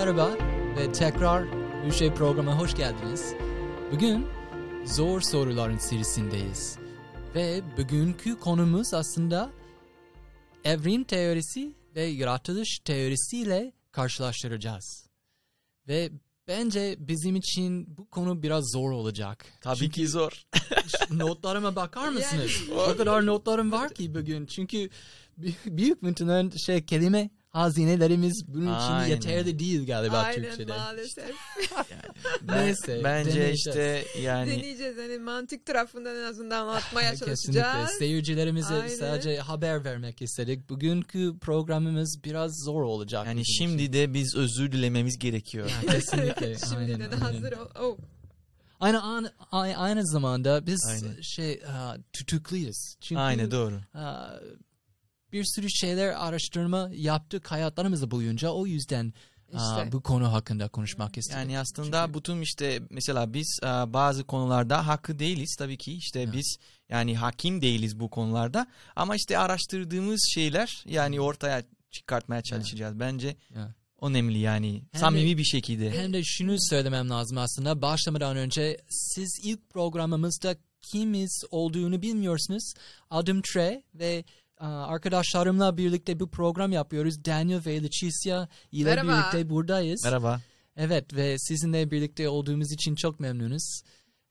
merhaba ve tekrar şey programa hoş geldiniz. Bugün zor soruların serisindeyiz. Ve bugünkü konumuz aslında evrim teorisi ve yaratılış teorisiyle karşılaştıracağız. Ve bence bizim için bu konu biraz zor olacak. Tabii Çünkü ki zor. notlarıma bakar mısınız? o kadar notlarım var ki bugün. Çünkü büyük muhtemelen şey kelime hazinelerimiz bunun için Aynen. yeterli değil galiba Aynen Türkçe'de. maalesef. Ben- Neyse, Bence deneyeceğiz. işte yani Deneyeceğiz hani mantık tarafından en azından anlatmaya Kesinlikle. çalışacağız. Seyircilerimize Aynen. sadece haber vermek istedik. Bugünkü programımız biraz zor olacak. yani şimdi için. de biz özür dilememiz gerekiyor. Kesinlikle. Şimdiden aynen, hazır aynen. ol. Oh. Aynı, aynı, aynı zamanda biz Aynen. şey tutukluyuz. Çünkü Aynen doğru. ha, bir sürü şeyler araştırma yaptık hayatlarımızda boyunca. O yüzden İşte. bu konu hakkında konuşmak istedik. Yani aslında Çünkü- bütün işte mesela biz bazı konularda hakkı değiliz tabii ki işte Evet. biz yani hakim değiliz bu konularda ama işte araştırdığımız şeyler yani ortaya çıkartmaya çalışacağız. Bence Ya. önemli yani Hem de- samimi bir şekilde. Hem de şunu söylemem lazım aslında başlamadan önce siz ilk programımızda kimiz olduğunu bilmiyorsunuz. Adım Tre ve arkadaşlarımla birlikte bu program yapıyoruz. Daniel ve Leticia ile Merhaba. birlikte buradayız. Merhaba. Evet ve sizinle birlikte olduğumuz için çok memnunuz.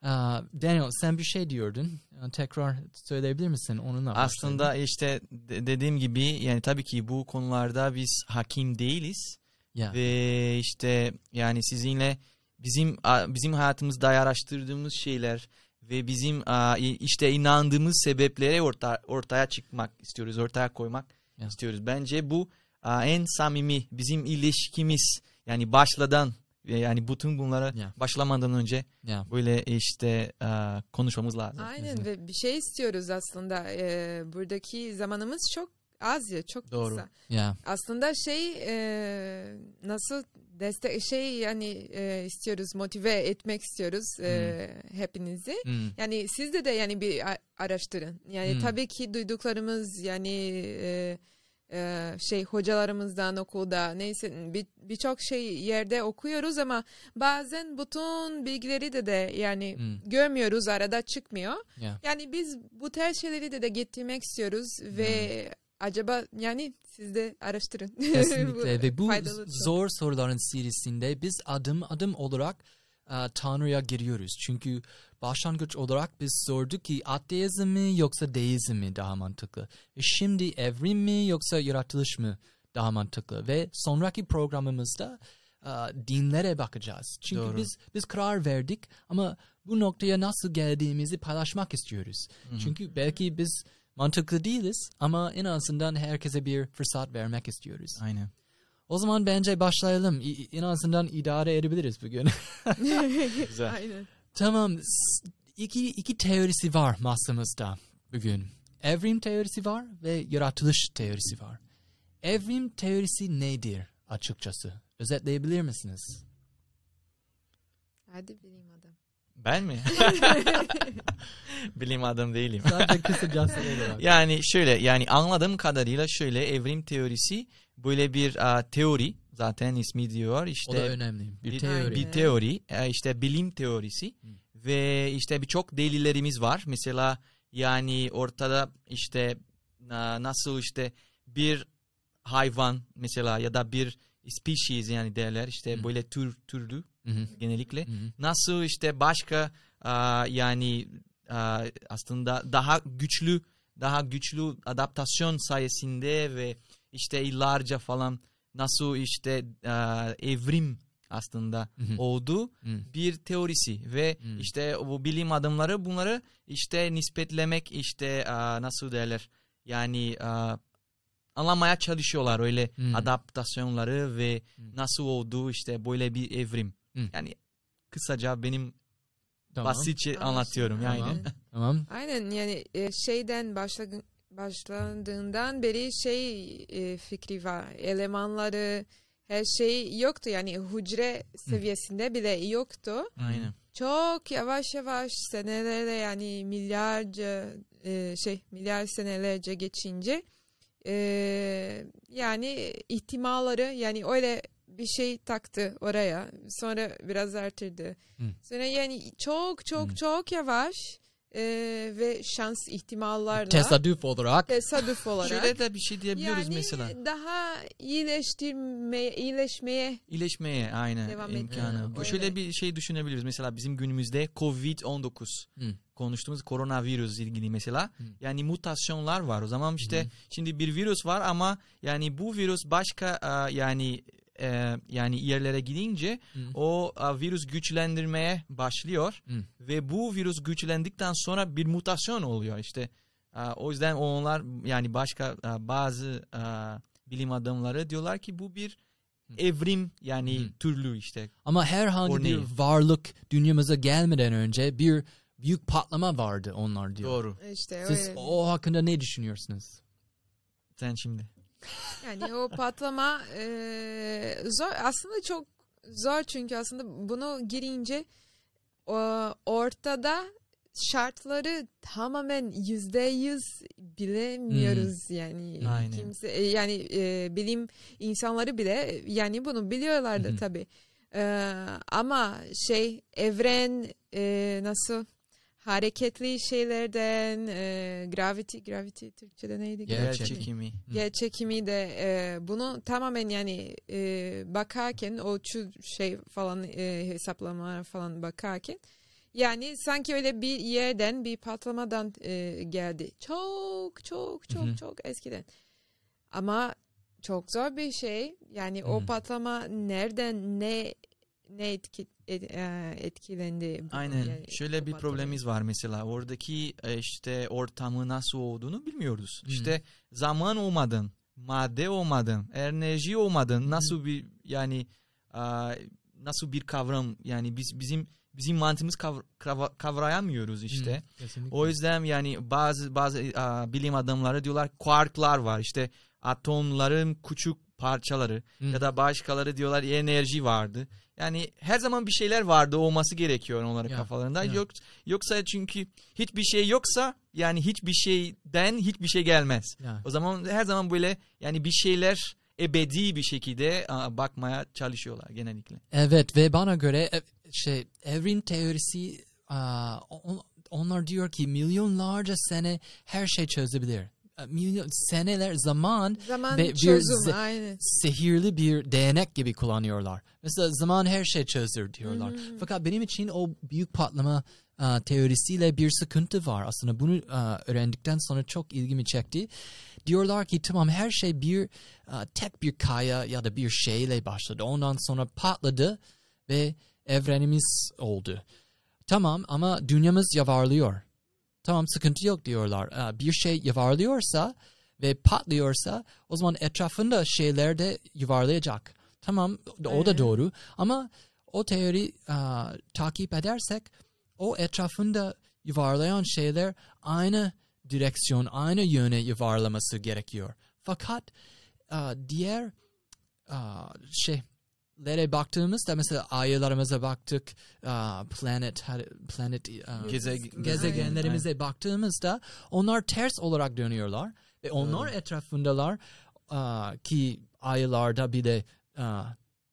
Aa, Daniel sen bir şey diyordun. Aa, Tekrar söyleyebilir misin? Onunla Aslında başlayalım. işte de- dediğim gibi yani tabii ki bu konularda biz hakim değiliz. Ya. ve işte yani sizinle bizim bizim hayatımızda araştırdığımız şeyler ve bizim işte inandığımız sebeplere orta, ortaya çıkmak istiyoruz, ortaya koymak Ya. istiyoruz. Bence bu en samimi bizim ilişkimiz yani başladan yani bütün bunlara Ya. başlamadan önce Ya. böyle işte a, konuşmamız lazım. Aynen ve bir şey istiyoruz aslında. Ee, buradaki zamanımız çok az ya çok Doğru. kısa. Ya. Aslında şey e, nasıl destek şey yani e, istiyoruz motive etmek istiyoruz e, hepinizi. Hmm. Yani siz de de yani bir araştırın. Yani Hmm. tabii ki duyduklarımız yani e, e, şey hocalarımızdan okulda neyse bir- birçok şey yerde okuyoruz ama bazen bütün bilgileri de de yani Hmm. görmüyoruz arada çıkmıyor. Ya. Yani biz bu şeyleri de de getirmek istiyoruz ve acaba yani siz de araştırın. Kesinlikle ve bu faydalı çok. zor soruların serisinde biz adım adım olarak e, Tanrı'ya giriyoruz. Çünkü başlangıç olarak biz sorduk ki ateizm mi yoksa deizm mi daha mantıklı? Ve şimdi evrim mi yoksa yaratılış mı daha mantıklı? Ve sonraki programımızda e, dinlere bakacağız. Çünkü Doğru. biz biz karar verdik ama bu noktaya nasıl geldiğimizi paylaşmak istiyoruz. Hı hı. Çünkü belki biz mantıklı değiliz ama en azından herkese bir fırsat vermek istiyoruz. Aynen. O zaman bence başlayalım. İ- En azından idare edebiliriz bugün. Güzel. Aynen. tamam. İki, iki teorisi var masamızda bugün. Evrim teorisi var ve yaratılış teorisi var. Evrim teorisi nedir açıkçası? Özetleyebilir misiniz? Hadi bilim adam. Ben mi? Bilim adam değilim. Kısacası olarak. Yani şöyle yani anladığım kadarıyla şöyle evrim teorisi böyle bir a, teori zaten ismi diyor o da işte önemli. Bir, bir, teori. bir teori e, işte bilim teorisi Hı. ve işte birçok delillerimiz var. Mesela yani ortada işte na- nasıl işte bir hayvan mesela ya da bir species yani derler işte Hı. böyle tür türlü Hı hı, genellikle hı hı. nasıl işte başka aa, yani aa, aslında daha güçlü daha güçlü adaptasyon sayesinde ve işte yıllarca falan nasıl işte aa, evrim aslında Hı hı. oldu Hı. bir teorisi ve Hmm. işte bu bilim adamları bunları işte nispetlemek işte aa, nasıl derler yani aa, anlamaya çalışıyorlar öyle Hmm. adaptasyonları ve Hmm. nasıl oldu işte böyle bir evrim. Hmm. Yani kısaca benim Tamam. basitçe Anlaşıldı. anlatıyorum yani. Tamam. Aynen. Tamam. Aynen yani e, şeyden başla- başlandığından beri şey e, fikri var. Elemanları her şey yoktu yani hücre seviyesinde bile yoktu. Aynen. Çok yavaş yavaş senelerle yani milyarca e, şey milyar senelerce geçince e, yani ihtimalları yani öyle bir şey taktı oraya. Sonra biraz. Hı. Sonra yani çok çok Hı. çok yavaş e, ve şans ihtimallarla Tesadüf olarak tesadüf olarak Şöyle de bir şey diyebiliyoruz yani mesela. daha iyileştirmeye iyileşmeye İyileşmeye aynı Devam imkanı. Bu şöyle bir şey düşünebiliriz. Mesela bizim günümüzde Covid-19 Hı. konuştuğumuz koronavirüs ilgili mesela. Hı. Yani mutasyonlar var. O zaman işte Hı. şimdi bir virüs var ama yani bu virüs başka e, yani e, yani yerlere gidince Hı. o e, virüs güçlendirmeye başlıyor Hı. ve bu virüs güçlendikten sonra bir mutasyon oluyor işte. E, o yüzden onlar yani başka e, bazı e, bilim adamları diyorlar ki bu bir evrim yani Hı. türlü işte. ama herhangi Örneği. bir varlık dünyamıza gelmeden önce bir büyük patlama vardı onlar diyor. Doğru. işte Siz öyle. o hakkında ne düşünüyorsunuz? Sen şimdi. Yani o patlama e, zor aslında çok zor çünkü aslında bunu girince o, ortada şartları tamamen yüzde yüz bilemiyoruz yani Aynen. kimse e, yani e, bilim insanları bile yani bunu biliyorlardı hı. tabi ama şey evren e, nasıl hareketli şeylerden e, gravity gravity Türkçe'de neydi? Yer çekimi. Yer çekimi de e, bunu tamamen yani e, bakarken o şu şey falan e, hesaplamalar falan bakarken yani sanki öyle bir yerden bir patlamadan e, geldi. Çok çok çok Hı çok eskiden. Ama çok zor bir şey. Yani o Hı. patlama nereden ne ne etki, et- e, etkilendi? Aynen. Yani Şöyle bir problemimiz var mesela. Oradaki e, işte ortamı nasıl olduğunu bilmiyoruz. Hı. İşte zaman olmadan, madde olmadan, enerji olmadan nasıl bir yani nasıl bir kavram yani biz bizim bizim mantığımız kavr- kavra- kavrayamıyoruz işte. Kesinlikle. O yüzden yani bazı bazı a, bilim adamları diyorlar kuarklar var işte atomların küçük parçaları Hı. ya da başkaları diyorlar enerji vardı. Yani her zaman bir şeyler vardı olması gerekiyor onların Ya, kafalarında. ya. Yok yoksa çünkü hiçbir şey yoksa yani hiçbir şeyden hiçbir şey gelmez. Ya. O zaman her zaman böyle yani bir şeyler ebedi bir şekilde bakmaya çalışıyorlar genellikle. Evet ve bana göre şey evrim teorisi onlar diyor ki milyonlarca sene her şey çözebilir. Milyon seneler zaman Zaman Ve bir çözüm aynı. sihirli bir değnek gibi kullanıyorlar. Mesela zaman her şey çözür diyorlar. Hı. Fakat benim için o büyük patlama aa, teorisiyle bir sıkıntı var. Aslında bunu aa, öğrendikten sonra çok ilgimi çekti. Diyorlar ki tamam her şey bir aa, tek bir kaya ya da bir şeyle başladı. Ondan sonra patladı ve evrenimiz oldu. Tamam ama dünyamız yavarlıyor. Tamam sıkıntı yok diyorlar. Aa, Bir şey yavarlıyorsa ve patlıyorsa o zaman etrafında şeyler de yuvarlayacak. Tamam o da doğru ama o teori aa, takip edersek o etrafında yuvarlayan şeyler aynı direksiyon, aynı yöne yuvarlaması gerekiyor. Fakat aa, diğer aa, şeylere baktığımızda mesela aylarımıza baktık, planet, planet aa, Geze- gezegenlerimize baktığımızda onlar ters olarak dönüyorlar ve onlar Doğru. etrafındalar ki aylarda bile aa,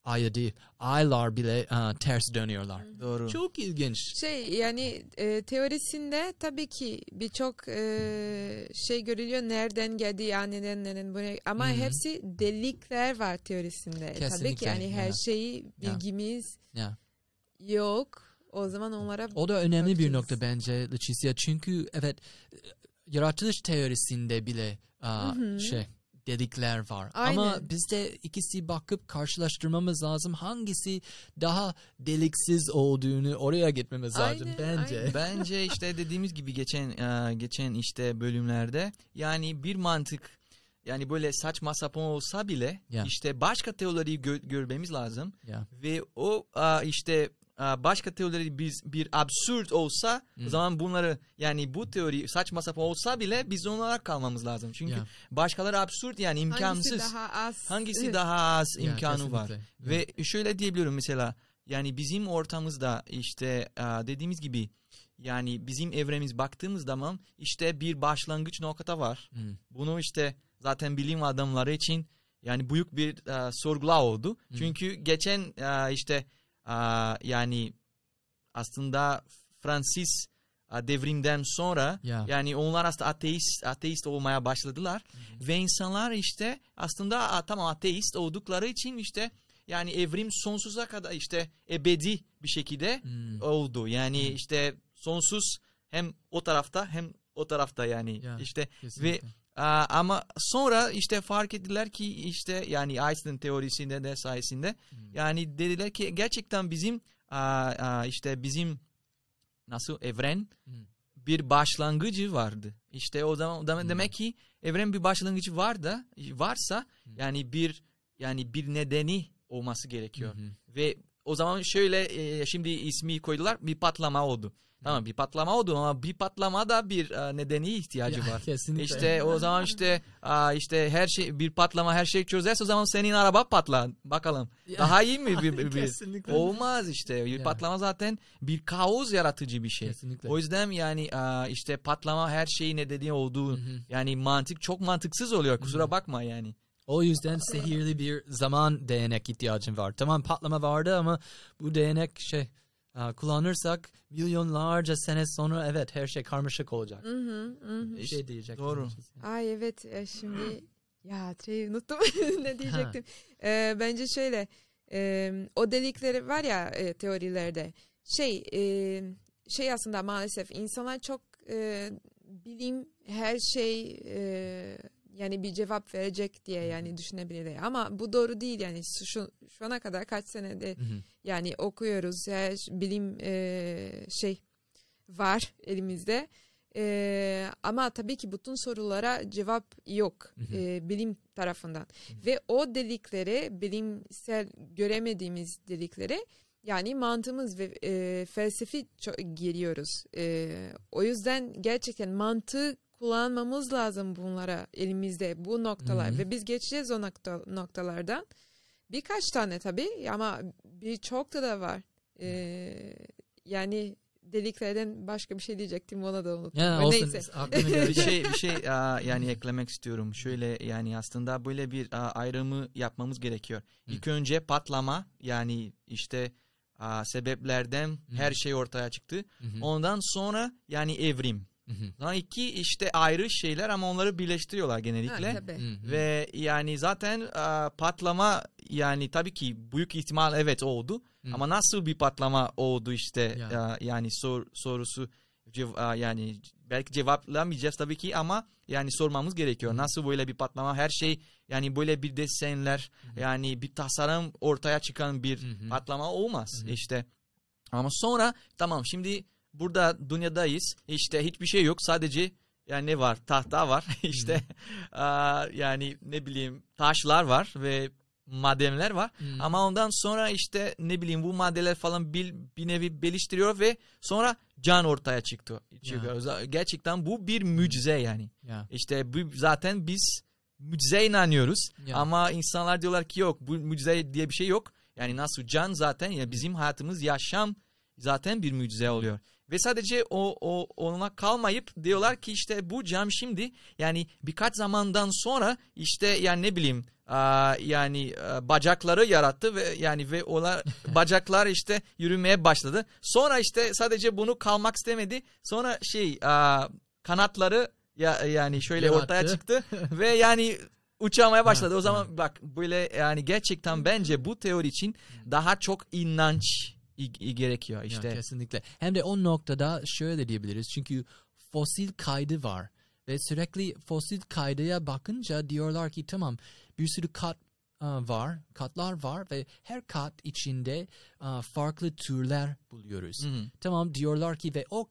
ay değil aylar bile aa, ters dönüyorlar. Doğru. Çok ilginç. Şey yani e, teorisinde tabii ki birçok e, şey görülüyor nereden geldi yani neden neden buraya ama Hı hı. hepsi delikler var teorisinde. Tabii Kesinlikle, ki yani her şeyi bilgimiz Ya. yok. O zaman onlara O da önemli bir bakacağız. nokta bence Leticia çünkü evet yaratılış teorisinde bile Hı hı. şey delikler var. Ama Aynen. bizde ikisi bakıp karşılaştırmamız lazım. Hangisi daha deliksiz olduğunu oraya gitmemiz lazım Aynen, bence. aynen. Bence işte dediğimiz gibi geçen e, geçen işte bölümlerde yani bir mantık yani böyle saçma sapan olsa bile Ya. işte başka teoriyi gö- görmemiz lazım Ya. ve o işte başka teorileri biz bir absürt olsa Hı. o zaman bunları yani bu teori saçma sapan olsa bile biz onlara kalmamız lazım. Çünkü Ya. başkaları absürt yani imkansız. hangisi daha az Hangisi daha az imkanı var. kesinlikle. Ve şöyle diyebiliyorum mesela yani bizim ortamızda işte e, dediğimiz gibi yani bizim evremiz baktığımız zaman işte bir başlangıç nokta var. Hı. Bunu işte zaten bilim adamları için yani büyük bir e, sorgula oldu. Hı. Çünkü geçen e, işte yani aslında Fransız e, devrimden sonra Ya. yani onlar aslında ateist ateist olmaya başladılar ve insanlar işte aslında a, tamam ateist oldukları için işte yani evrim sonsuza kadar işte ebedi bir şekilde Hmm. oldu. Yani işte sonsuz hem o tarafta hem o tarafta yani Ya, işte Kesinlikle. Aa, ama sonra işte fark ettiler ki işte yani Einstein teorisinde de sayesinde Hmm. yani dediler ki gerçekten bizim aa, aa, işte bizim nasıl evren Hmm. bir başlangıcı vardı. İşte o zaman demek, Hmm. demek ki evren bir başlangıcı var da varsa Hmm. yani bir yani bir nedeni olması gerekiyor. Hı. Ve o zaman şöyle e, şimdi ismi koydular bir patlama oldu. Tamam bir patlama oldu ama bir patlama da bir e, nedeni ihtiyacı Ya, var. Kesinlikle. İşte o zaman işte işte her şey bir patlama her şey çözerse o zaman senin araba patlar. Bakalım. Ya. Daha iyi mi bir, bir, bir- Kesinlikle. olmaz işte. Bir Ya. patlama zaten bir kaos yaratıcı bir şey. Kesinlikle. O yüzden yani işte patlama her şeyin nedeni olduğu Hı hı. yani mantık çok mantıksız oluyor. Kusura Hı. bakma yani. O yüzden sihirli bir zaman değnek ihtiyacın var. Tamam patlama vardı ama bu değnek şey kullanırsak milyonlarca sene sonra evet her şey karmaşık olacak. Hı hı, hı. Bir şey diyecek. Doğru. Ay evet e, şimdi ya şey unuttum ne diyecektim. E, bence şöyle e, o delikleri var ya e, teorilerde şey e, şey aslında maalesef insanlar çok e, bilim her şey e, yani bir cevap verecek diye yani düşünebilirler ama bu doğru değil yani. Şu, şu ana kadar kaç senede Hı hı. yani okuyoruz ş- bilim e, şey var elimizde. E, ama tabii ki bütün sorulara cevap yok Hı hı. e, bilim tarafından. Ve o delikleri bilimsel göremediğimiz delikleri yani mantığımız ve e, felsefi giriyoruz. E, o yüzden gerçekten mantığı kullanmamız lazım bunlara elimizde bu noktalar Hı hı. ve biz geçeceğiz o nokta, noktalardan birkaç tane tabii ama birçok da da var E, yani deliklerden başka bir şey diyecektim ona da unuttum. Ya olsun. Neyse. Bir şey bir şey aa, yani eklemek istiyorum. Şöyle yani aslında böyle bir aa, ayrımı yapmamız gerekiyor. Hı. İlk önce patlama yani işte aa, sebeplerden her şey ortaya çıktı. Hı hı. Ondan sonra yani evrim. Hı hı. Daha iki işte ayrı şeyler ama onları birleştiriyorlar genellikle. Ha, tabii. Hı hı. Ve yani zaten aa, patlama yani tabii ki büyük ihtimal evet oldu. Hı. Ama nasıl bir patlama oldu işte Ya. aa, yani sor, sorusu cev- aa, yani belki cevaplamayacağız tabii ki ama yani sormamız gerekiyor. Hı. Nasıl böyle bir patlama her şey yani böyle bir desenler Hı. yani bir tasarım ortaya çıkan bir Hı hı. patlama olmaz Hı hı. işte. Ama sonra tamam şimdi burada dünyadayız işte hiçbir şey yok sadece yani ne var tahta var işte aa, yani ne bileyim taşlar var ve madenler var Hı. ama ondan sonra işte ne bileyim bu maddeler falan bir, bir nevi geliştiriyor ve sonra can ortaya çıktı. çıkıyor. Gerçekten bu bir mucize yani. Ya. İşte bu zaten biz mucize inanıyoruz Ya. ama insanlar diyorlar ki yok bu mucize diye bir şey yok. Yani nasıl can zaten ya bizim hayatımız yaşam zaten bir mucize oluyor. Ve sadece o, o ona kalmayıp diyorlar ki işte bu cam şimdi yani birkaç zamandan sonra işte yani ne bileyim yani bacakları yarattı ve yani ve onlar bacaklar işte yürümeye başladı. Sonra işte sadece bunu kalmak istemedi. Sonra şey kanatları ya yani şöyle Yarattı. ortaya çıktı ve yani uçamaya başladı. O zaman bak böyle yani gerçekten bence bu teori için daha çok inanç gerekiyor Ya, işte. kesinlikle. Hem de o noktada şöyle diyebiliriz. Çünkü fosil kaydı var. Ve sürekli fosil kaydıya bakınca diyorlar ki tamam bir sürü kat aa, var, katlar var ve her kat içinde aa, farklı türler buluyoruz. Hı hı. Tamam diyorlar ki ve o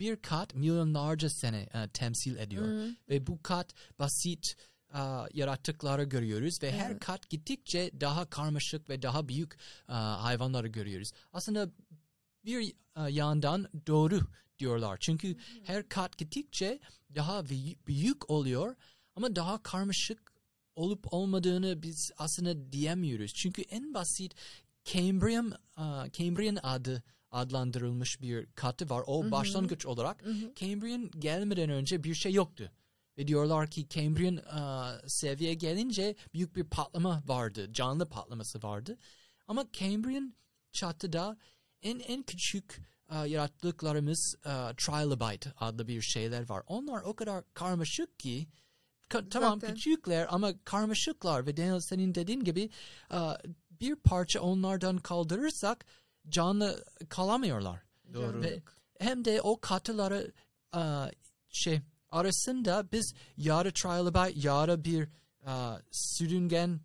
bir kat milyonlarca sene aa, temsil ediyor. Hı. Ve bu kat basit aa, yaratıkları görüyoruz ve her Evet. kat gittikçe daha karmaşık ve daha büyük aa, hayvanları görüyoruz. Aslında bir aa, yandan doğru diyorlar. Çünkü her kat gittikçe daha büyü- büyük oluyor ama daha karmaşık olup olmadığını biz aslında diyemiyoruz. Çünkü en basit Cambrian, aa, Cambrian adı adlandırılmış bir katı var. O Hı hı. başlangıç olarak Hı hı. Cambrian gelmeden önce bir şey yoktu. Ve diyorlar ki Cambrian e, seviye gelince büyük bir patlama vardı. Canlı patlaması vardı. Ama Cambrian çatıda en en küçük e, yarattıklarımız e, Trilobite adlı bir şeyler var. Onlar o kadar karmaşık ki ka- tamam Zaten. küçükler ama karmaşıklar ve Daniel senin dediğin gibi e, bir parça onlardan kaldırırsak canlı kalamıyorlar. Doğru. Ve hem de o katıları e, şey arasında biz yarı trilobite, yarı bir e, sürüngen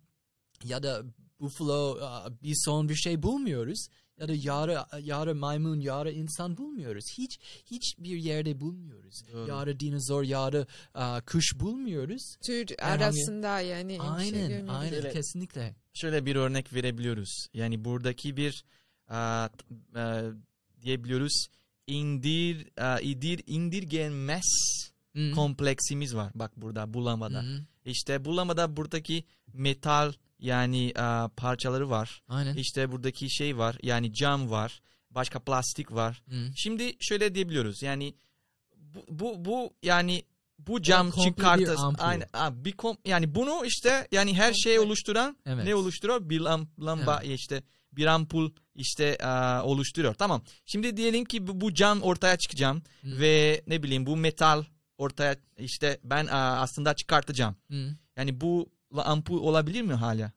ya da buffalo, e, bison bir şey bulmuyoruz. Ya da yarı, yarı maymun, yarı insan bulmuyoruz. Hiç hiçbir yerde bulmuyoruz. Doğru. Yarı dinozor, yarı e, kuş bulmuyoruz. Tür Herhangi- arasında yani bir şey Aynen, aynen Evet. kesinlikle. Şöyle bir örnek verebiliyoruz. Yani buradaki bir t- a, diyebiliyoruz indir a, idir indirgenmez Hı. kompleksimiz var. Bak burada bulamada. Hı. İşte bulamada buradaki metal yani a, parçaları var. Aynen. İşte buradaki şey var. Yani cam var. Başka plastik var. Hı. Şimdi şöyle diyebiliyoruz. Yani bu bu, bu yani bu cam çıkartır. ampul. Aynı a, bir kom yani bunu işte yani her şeyi oluşturan Evet. ne oluşturuyor? Bir lam, lamba işte bir ampul işte a, oluşturuyor. Tamam. Şimdi diyelim ki bu, bu cam ortaya çıkacağım Hı. ve ne bileyim bu metal ortaya işte ben aslında çıkartacağım. Hı. Yani bu ampul olabilir mi hala?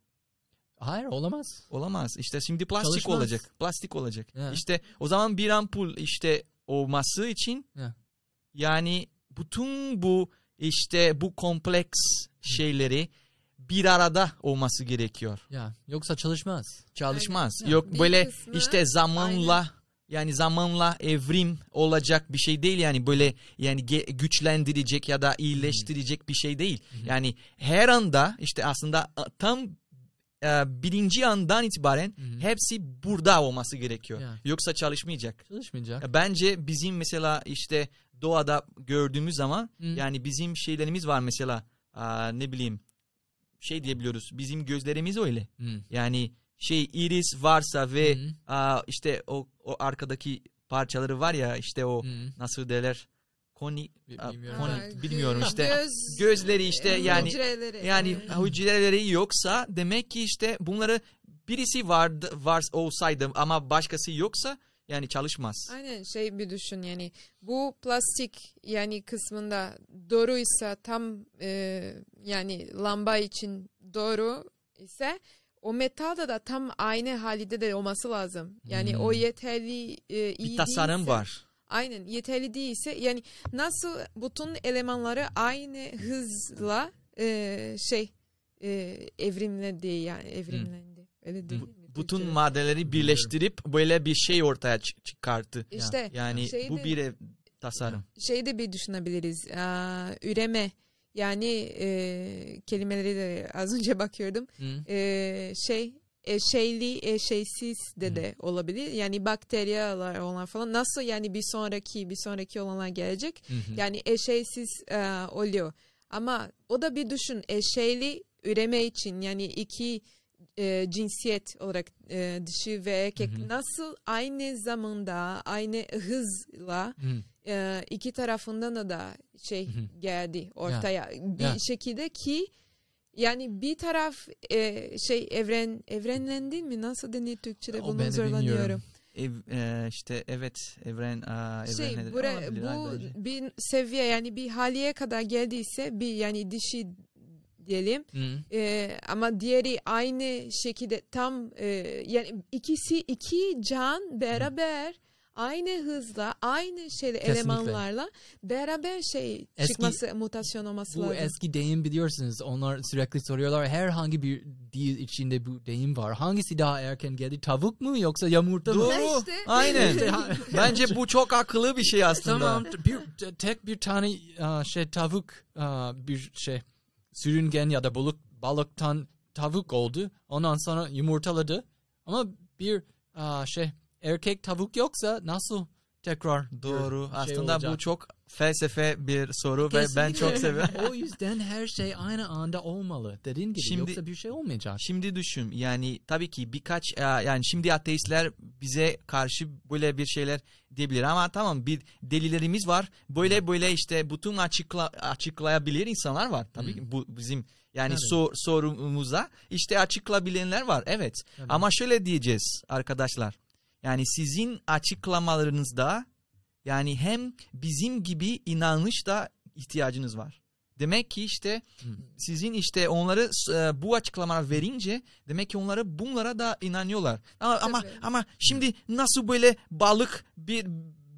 Hayır olamaz. Olamaz. İşte şimdi plastik Çalışmaz. olacak. Plastik olacak. Ya. İşte o zaman bir ampul işte olması için Ya. yani bütün bu işte bu kompleks şeyleri bir arada olması gerekiyor. Ya yoksa çalışmaz. Çalışmaz. Aynen. Yok Bir böyle kısmı işte zamanla yani zamanla evrim olacak bir şey değil yani böyle yani güçlendirecek ya da iyileştirecek bir şey değil. Yani her anda işte aslında tam e, birinci andan itibaren hepsi burada olması gerekiyor. Yoksa çalışmayacak. Çalışmayacak. Ya Bence bizim mesela işte doğada gördüğümüz zaman yani bizim şeylerimiz var mesela ne bileyim şey diyebiliyoruz bizim gözlerimiz öyle. Yani şey iris varsa ve aa, işte o, o arkadaki parçaları var ya işte o Hı. nasıl derler koni bilmiyorum. koni Ha, bilmiyorum gö- işte göz- gözleri işte e, yani hücreleri. yani hücreleri yoksa demek ki işte bunları birisi vardı var olsaydı ama başkası yoksa yani çalışmaz. Aynen şey bir düşün yani bu plastik yani kısmında doğruysa tam e, yani lamba için doğru ise o metalda da tam aynı halde de olması lazım. Yani Hmm. o yeterli e, iyi Bir tasarım değilse- var. Aynen yeterli değilse yani nasıl bütün elemanları aynı hızla e, şey e, evrimledi yani evrimlendi. Öyle değil mi? Bütün Türkçe'de? maddeleri birleştirip böyle bir şey ortaya çı- çıkarttı. İşte Yani Şeyde- bu bir ev- tasarım. şey de bir düşünebiliriz. Aa, üreme yani e, kelimeleri de az önce bakıyordum. Hı. E, şey eşeyli eşeysiz de de olabilir. Yani bakteriyalar olan falan nasıl yani bir sonraki bir sonraki olanlar gelecek. Hı hı. Yani eşeysiz e, oluyor. Ama o da bir düşün eşeyli üreme için yani iki e, cinsiyet olarak e, dişi ve erkek Hı hı. nasıl aynı zamanda aynı hızla Hı. e, iki tarafından da şey Hı hı. geldi ortaya bir Ya. şekilde ki yani bir taraf e, şey evren evrenlendi mi nasıl denir Türkçe'de O bunu zorlanıyorum. Ev, e, işte evet evren evren Şey Olabilir bu bir seviye yani bir haliye kadar geldiyse bir yani dişi diyelim Hı. e, ama diğeri aynı şekilde tam e, yani ikisi iki can beraber aynı hızla aynı şeyle Kesinlikle. elemanlarla beraber şey Eski- çıkması mutasyon olması Bu lazım. eski deyim biliyorsunuz. Onlar sürekli soruyorlar. Herhangi bir dil içinde bu deyim var. Hangisi daha erken geldi? Tavuk mu yoksa yumurta mı? Doğru. İşte. Aynen. Bence bu çok akıllı bir şey aslında. Tamam. Bir, tek bir tane aa, şey tavuk aa, bir şey sürüngen ya da balık balıktan tavuk oldu. Ondan sonra yumurtaladı. Ama bir aa, şey erkek tavuk yoksa nasıl tekrar Doğru. şey Aslında bu olacak. çok felsefe bir soru ve ben çok Kesinlikle. seviyorum. o yüzden her şey aynı anda olmalı. Dediğin gibi Şimdi- yoksa bir şey olmayacak. Şimdi düşün yani tabii ki birkaç e, yani şimdi ateistler bize karşı böyle bir şeyler diyebilir ama tamam bir delillerimiz var. Böyle böyle işte bütün açıkla, açıklayabilir insanlar var. Tabii ki bu bizim yani Tabii. sor, sorumuza işte açıklayabilenler var evet. Tabii. Ama şöyle diyeceğiz arkadaşlar. Yani sizin açıklamalarınızda yani hem bizim gibi inanış da ihtiyacınız var. Demek ki işte Hı. sizin işte onları e, bu açıklamalar verince demek ki onları bunlara da inanıyorlar. Ama ama, Tabii. ama şimdi nasıl böyle balık bir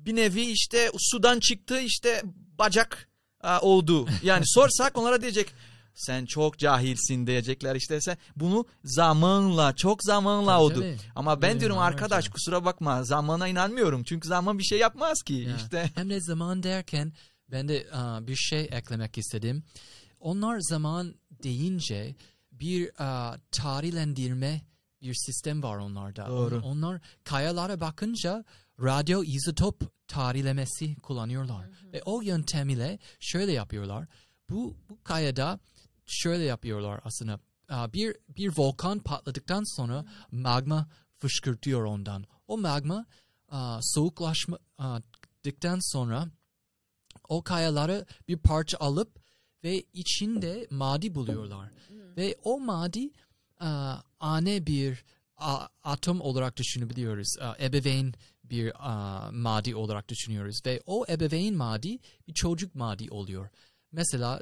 bir nevi işte sudan çıktı işte bacak e, oldu. Yani sorsak onlara diyecek sen çok cahilsin diyecekler işte sen bunu zamanla çok zamanla Tabii, oldu. tabii. Ama ben diyorum Milyonlarca. arkadaş kusura bakma zamana inanmıyorum. Çünkü zaman bir şey yapmaz ki Ya. işte. Hem de zaman derken ben de aa, bir şey eklemek istedim. Onlar zaman deyince bir aa, tarihlendirme bir sistem var onlarda. Doğru. On- Onlar kayalara bakınca radyo izotop tarihlemesi kullanıyorlar. Ve o yöntem ile şöyle yapıyorlar. Bu, bu kayada şöyle yapıyorlar aslında. Bir, bir volkan patladıktan sonra magma fışkırtıyor ondan. O magma soğuklaşmadıktan sonra o kayaları bir parça alıp ve içinde madi buluyorlar. Ve o madi ane bir atom olarak düşünebiliyoruz. Ebeveyn bir madi olarak düşünüyoruz. Ve o ebeveyn madi bir çocuk madi oluyor. Mesela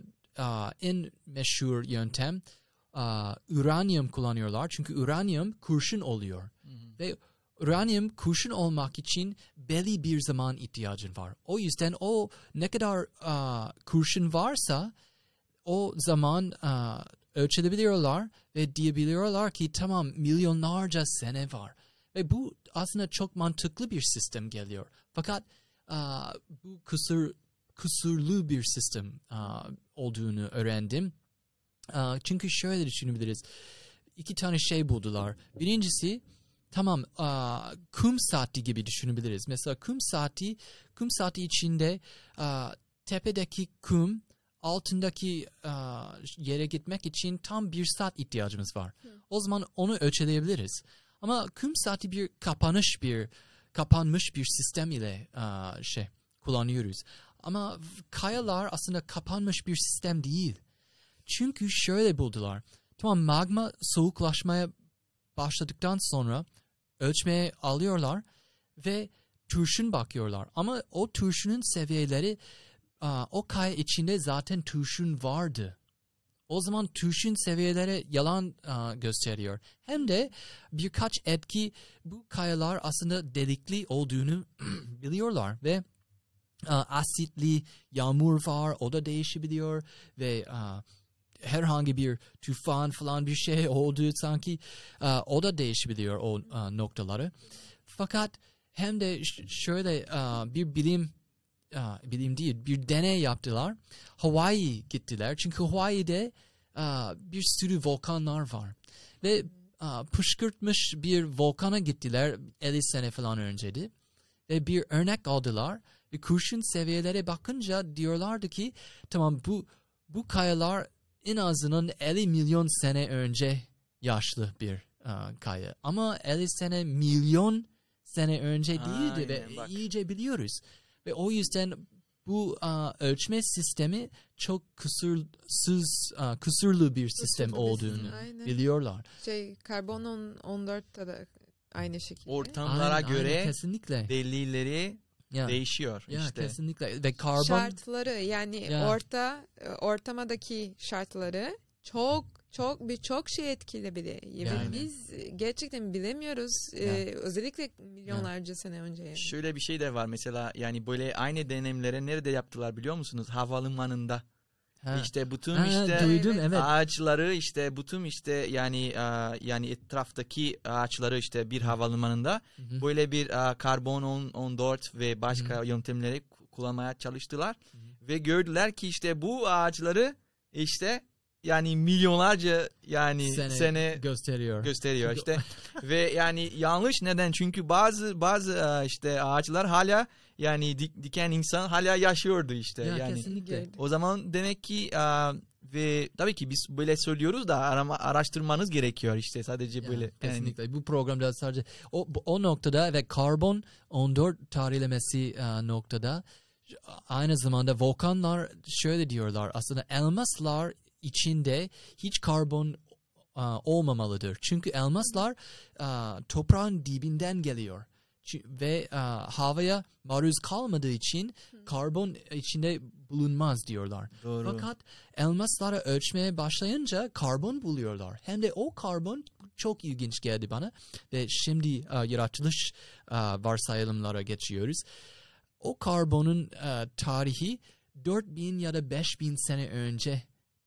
en meşhur yöntem uranyum kullanıyorlar. Çünkü uranyum kurşun oluyor. Ve uranyum kurşun olmak için belli bir zaman ihtiyacın var. O yüzden o ne kadar aa, kurşun varsa o zaman aa, ölçebiliyorlar ve diyebiliyorlar ki tamam milyonlarca sene var. Ve bu aslında çok mantıklı bir sistem geliyor. Fakat bu kusur kusurlu bir sistem olduğunu öğrendim. Çünkü şöyle düşünebiliriz. İki tane şey buldular. Birincisi tamam kum saati gibi düşünebiliriz. Mesela kum saati kum saati içinde tepedeki kum altındaki yere gitmek için tam bir saat ihtiyacımız var. O zaman onu ölçeleyebiliriz. Ama kum saati bir kapanış bir kapanmış bir sistem ile şey kullanıyoruz. Ama kayalar aslında kapanmış bir sistem değil. Çünkü şöyle buldular. Tamam magma soğuklaşmaya başladıktan sonra ölçmeye alıyorlar ve turşun bakıyorlar. Ama o turşunun seviyeleri o kaya içinde zaten turşun vardı. O zaman turşun seviyeleri yalan gösteriyor. Hem de birkaç etki bu kayalar aslında delikli olduğunu biliyorlar ve asitli yağmur var o da değişebiliyor ve aa, herhangi bir tufan falan bir şey oldu sanki aa, o da değişebiliyor o aa, noktaları. Fakat hem de şöyle bir bilim bilim değil bir deney yaptılar. Hawaii gittiler çünkü Hawaii'de bir sürü volkanlar var ve pışkırtmış bir volkana gittiler 50 sene falan önceydi ve bir örnek aldılar ve kurşun seviyelere bakınca diyorlardı ki tamam bu bu kayalar en azından 50 milyon sene önce yaşlı bir aa, kaya. Ama 50 sene milyon sene önce değildi ve Aynen, bak. iyice biliyoruz. Ve o yüzden bu aa, ölçme sistemi çok kusursuz, aa, kusurlu bir sistem Kusurlu olduğunu aynen. biliyorlar. Şey karbon on- 14'te de aynı şekilde. Ortamlara Aynen, göre aynen, kesinlikle. delilleri Ya, değişiyor ya işte. kesinlikle ve karbon Şartları yani Ya. orta ortamadaki şartları çok çok birçok şey etkilebilir. Yani. biz gerçekten bilemiyoruz. Ya. Ee, özellikle milyonlarca sene önce. Yani. Şöyle bir şey de var mesela yani böyle aynı deneyimleri nerede yaptılar biliyor musunuz? Havalimanında. Ha. İşte bütün Ha, işte duydum Evet. ağaçları işte bütün işte yani e, yani etraftaki ağaçları işte bir havalimanında Hı hı. böyle bir e, karbon on- 14 ve başka yöntemleri ku- kullanmaya çalıştılar ve gördüler ki işte bu ağaçları işte yani milyonlarca yani Sene, sene, gösteriyor. gösteriyor işte ve yani yanlış neden çünkü bazı bazı e, işte ağaçlar hala yani dik- diken insan hala yaşıyordu işte ya yani kesinlikle. O zaman demek ki e, ve tabii ki biz böyle söylüyoruz da arama, araştırmanız gerekiyor işte sadece Ya, böyle yani kesinlikle. Bu programda sadece o, o noktada ve karbon 14 tarihlemesi e, noktada aynı zamanda volkanlar şöyle diyorlar aslında elmaslar içinde hiç karbon e, olmamalıdır. Çünkü elmaslar e, toprağın dibinden geliyor. Ve e, havaya maruz kalmadığı için karbon içinde bulunmaz diyorlar. doğru Fakat elmasları ölçmeye başlayınca karbon buluyorlar. Hem de o karbon çok ilginç geldi bana. Ve şimdi e, yaratılış e, varsayılımlara geçiyoruz. O karbonun e, tarihi 4000 ya da 5000 sene önce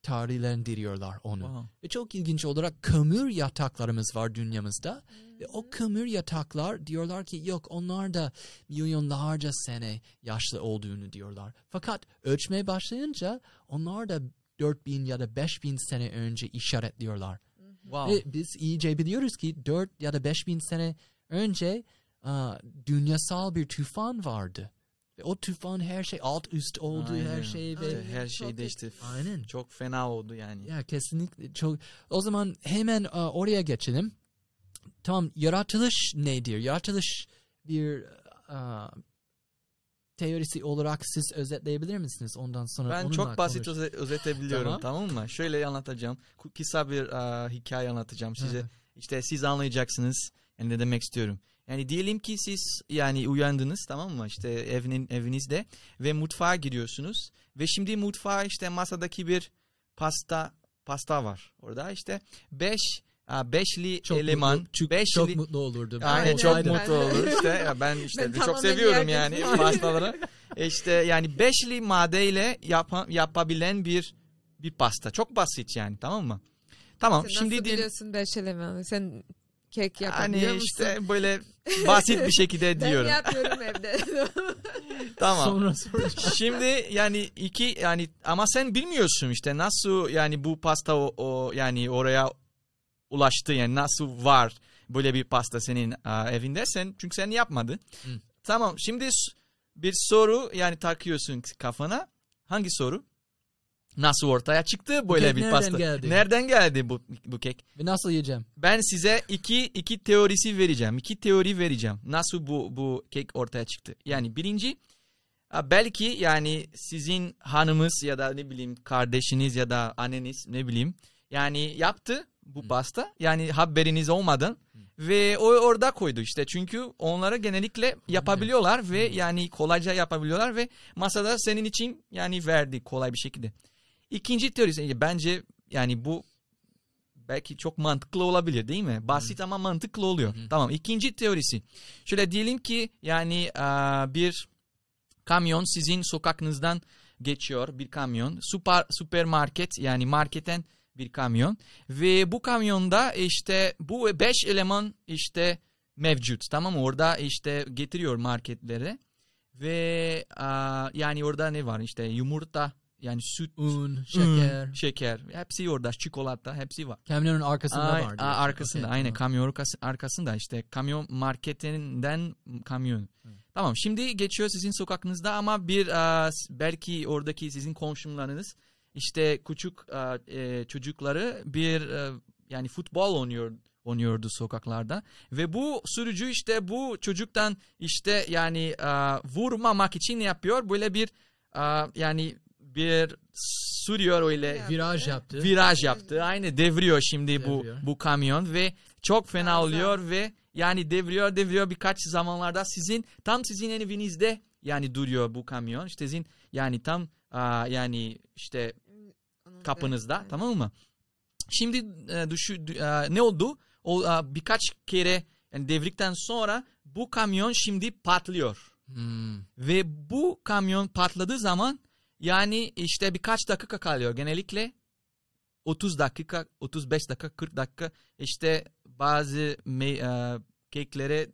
tarihlendiriyorlar onu. Wow. Ve çok ilginç olarak kömür yataklarımız var dünyamızda. Ve o kömür yataklar diyorlar ki yok onlar da milyonlarca sene yaşlı olduğunu diyorlar. Fakat ölçmeye başlayınca onlar da 4000 ya da 5000 sene önce işaretliyorlar. wow. Ve biz iyice biliyoruz ki 4 ya da 5000 sene önce aa, dünyasal bir tufan vardı. Ve o tufan her şey alt üst oldu her Aynen. şey ve Aynen, her şey değişti Aynen. çok fena oldu yani Ya kesinlikle çok. O zaman hemen e, oraya geçelim. Tamam yaratılış nedir? Yaratılış bir e, teorisi olarak siz özetleyebilir misiniz? Ondan sonra Ben çok basit konuş- öze- özetebiliyorum Tamam. tamam. mı? Şöyle anlatacağım. Kısa bir e, hikaye anlatacağım size. Hı. İşte siz anlayacaksınız. Yani ne demek istiyorum. Yani diyelim ki siz yani uyandınız tamam mı? İşte evinin evinizde ve mutfağa giriyorsunuz ve şimdi mutfağa işte masadaki bir pasta pasta var. Orada işte beş a, beşli çok eleman, mutlu, çok, beşli çok mutlu olurdum. Aynen Aynen, çok aynen. mutlu olur işte. Ya ben işte Ben çok seviyorum yani pastaları. İşte yani beşli maddeyle yapa, yapabilen bir bir pasta. Çok basit yani tamam mı? Tamam Sen şimdi nasıl biliyorsun beş elemanı? Sen kek yapabiliyor hani musun? işte böyle basit bir şekilde Ben diyorum. yapıyorum evde. Tamam. Sonra soracağım. Şimdi yani iki yani ama sen bilmiyorsun işte nasıl yani bu pasta o, o yani oraya ulaştı yani nasıl var böyle bir pasta senin a, evinde sen çünkü sen yapmadı. Hı. Tamam şimdi bir soru yani takıyorsun kafana. Hangi soru? Nasıl ortaya çıktı böyle kek bir nereden pasta? geldi? Nereden geldi bu bu kek? Ve nasıl yiyeceğim? Ben size iki iki teorisi vereceğim. İki teori vereceğim. Nasıl bu bu kek ortaya çıktı? Yani birinci belki yani sizin hanımız ya da ne bileyim kardeşiniz ya da anneniz ne bileyim yani yaptı bu pasta. Yani haberiniz olmadan ve o orada koydu işte. Çünkü onları genellikle yapabiliyorlar ve yani kolayca yapabiliyorlar ve masada senin için yani verdi kolay bir şekilde. İkinci teorisi bence yani bu belki çok mantıklı olabilir değil mi? Basit ama mantıklı oluyor. Tamam. İkinci teorisi. Şöyle diyelim ki yani bir kamyon sizin sokakınızdan geçiyor bir kamyon. Süper süpermarket yani marketten bir kamyon ve bu kamyonda işte bu beş eleman işte mevcut tamam mı? Orada işte getiriyor marketlere ve aa, yani orada ne var işte yumurta yani süt Un, şeker. Un, şeker. Hepsi orada. Çikolata hepsi var. Kamyonun arkasında Ay- var. diyorsun. arkasında Okey, aynen tamam. kamyon arkası- arkasında işte kamyon marketinden kamyon. Tamam şimdi geçiyor sizin sokakınızda ama bir s- belki oradaki sizin komşularınız işte küçük aa, e, çocukları bir e, yani futbol oynuyor oynuyordu sokaklarda ve bu sürücü işte bu çocuktan işte yani aa, vurmamak için yapıyor böyle bir aa, yani bir sürüyor öyle. Viraj yaptı. viraj yaptı. Aynı devriyor şimdi Devriyor. bu bu kamyon ve çok fena ol, oluyor ve yani devriyor devriyor birkaç zamanlarda sizin tam sizin evinizde yani duruyor bu kamyon. İşte sizin yani tam aa, yani işte kapınızda Evet. tamam mı? Şimdi e, düşü, dü- e, ne oldu? O e, birkaç kere yani devrikten sonra bu kamyon şimdi patlıyor. Hmm. Ve bu kamyon patladığı zaman yani işte birkaç dakika kalıyor. Genellikle 30 dakika, 35 dakika, 40 dakika işte bazı me- e, keklere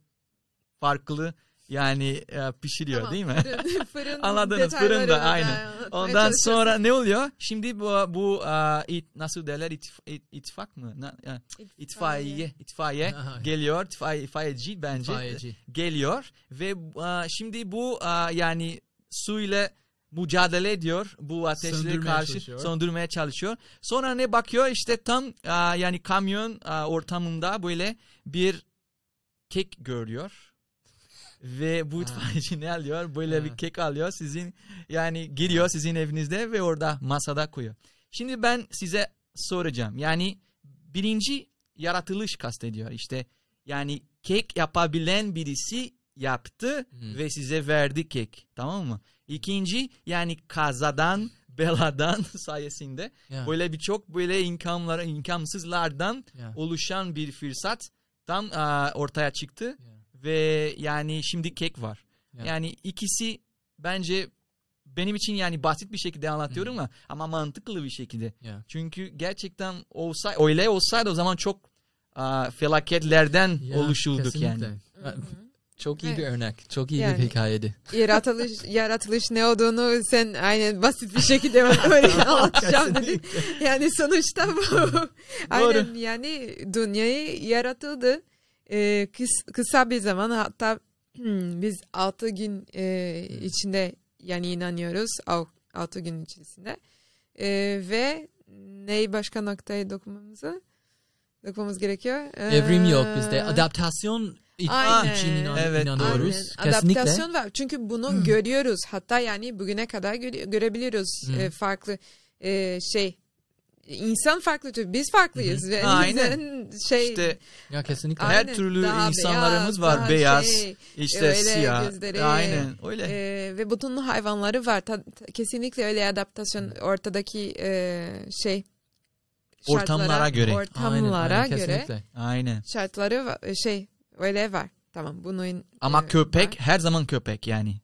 farklı yani e, pişiriyor Tamam, değil mi? Fırın, fırın Anladınız, fırında, anlatmaya Ondan sonra ne oluyor? Şimdi bu bu e, it, nasıl derler İtif- it- ittifak mı? Na- e, itfaiye itfaiye Aha. geliyor. İtfaiye, itfaiyeci bence İtfaiyeci. geliyor ve e, şimdi bu e, yani su ile mücadele ediyor. Bu ateşle Söndürmeye karşı çalışıyor. söndürmeye çalışıyor. Sonra ne bakıyor işte tam e, yani kamyon e, ortamında böyle bir kek görüyor. Ve bu Ha. itfaiyeci ne alıyor? Böyle Ha. bir kek alıyor. Sizin yani giriyor sizin evinizde ve orada masada koyuyor. Şimdi ben size soracağım. Yani birinci yaratılış kastediyor. İşte yani kek yapabilen birisi yaptı Hmm. ve size verdi kek. Tamam mı? İkinci yani kazadan, beladan sayesinde Yeah. böyle birçok böyle imkanlara, imkansızlardan Yeah. oluşan bir fırsat tam aa, ortaya çıktı Yeah. ve yani şimdi kek var. Yeah. Yani ikisi bence benim için yani basit bir şekilde anlatıyorum ama ama mantıklı bir şekilde. Yeah. Çünkü gerçekten olsa öyle olsaydı o zaman çok aa, felaketlerden Yeah, oluşurduk kesinlikle. yani. Çok iyi bir Evet. örnek. Çok iyi Yani. bir hikayeydi. yaratılış yaratılış ne olduğunu sen aynen basit bir şekilde öyle anlatacağım dedin. Yani sonuçta bu. aynen yani dünyayı yaratıldı. Ee, kıs- kısa bir zaman hatta biz altı gün e, içinde yani inanıyoruz. Al- Altı gün içerisinde. Ee, ve neyi başka noktaya dokunmamızı dokunmamız gerekiyor? Ee, Evrim yok bizde. Adaptasyon i- Aynen. için inan- Evet, inanıyoruz. Aynen. Kesinlikle. Adaptasyon var. Çünkü bunu görüyoruz. Hatta yani bugüne kadar göre- görebiliyoruz Hı. e, farklı e, şey insan farklı tür. Biz farklıyız. Ve Aynen. şey İşte Ya kesinlikle. Her aynen, türlü daha insanlarımız beyaz, var. daha Beyaz, şey, işte öyle siyah. gözleri, Aynen öyle. e, ve bütün hayvanları var. Ta- ta- kesinlikle öyle adaptasyon ortadaki e, şey Ortamlara şartlara, göre. ortamlara aynen, göre kesinlikle. Aynen. şartları şey öyle var. Tamam bunun Ama e, köpek var. her zaman köpek yani.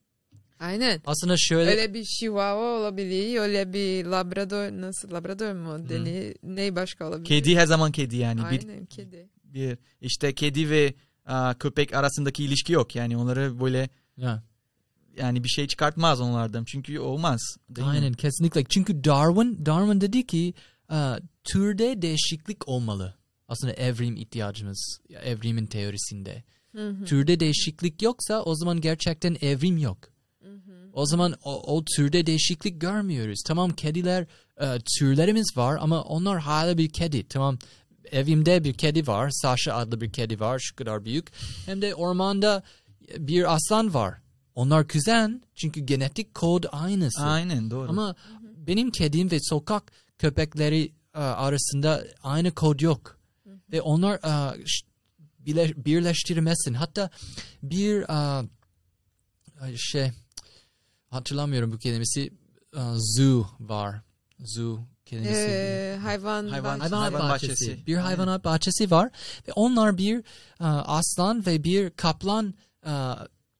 Aynen. Aslında şöyle Öyle bir chihuahua olabilir, öyle bir labrador, nasıl labrador mu? Deni, ne başka olabilir? Kedi her zaman kedi yani. Bir, Aynen kedi. bir işte kedi ve aa, köpek arasındaki ilişki yok. Yani onları böyle ya, yani bir şey çıkartmaz onlardan. Çünkü olmaz. değil mi? aynen kesinlikle. Çünkü Darwin Darwin dedi ki e, türde değişiklik olmalı. Aslında evrim ihtiyacımız evrimin teorisinde. Hı hı. Türde değişiklik yoksa o zaman gerçekten evrim yok. O zaman o, o türde değişiklik görmüyoruz. Tamam kediler e, türlerimiz var ama onlar hala bir kedi. Tamam evimde bir kedi var. Sasha adlı bir kedi var. Şu kadar büyük. Hem de ormanda bir aslan var. Onlar kuzen çünkü genetik kod aynısı. Aynen doğru. Ama benim kedim ve sokak köpekleri e, arasında aynı kod yok. Ve onlar ş- bile- birleştirmezsin. Hatta bir e, şey hatırlamıyorum bu kelimesi e, zoo var. Zoo kelimesi. Ee, hayvan, Hayvan- bahçesi. hayvan bahçesi. bahçesi. Bir hayvanat bahçesi var ve onlar bir e, aslan ve bir kaplan e,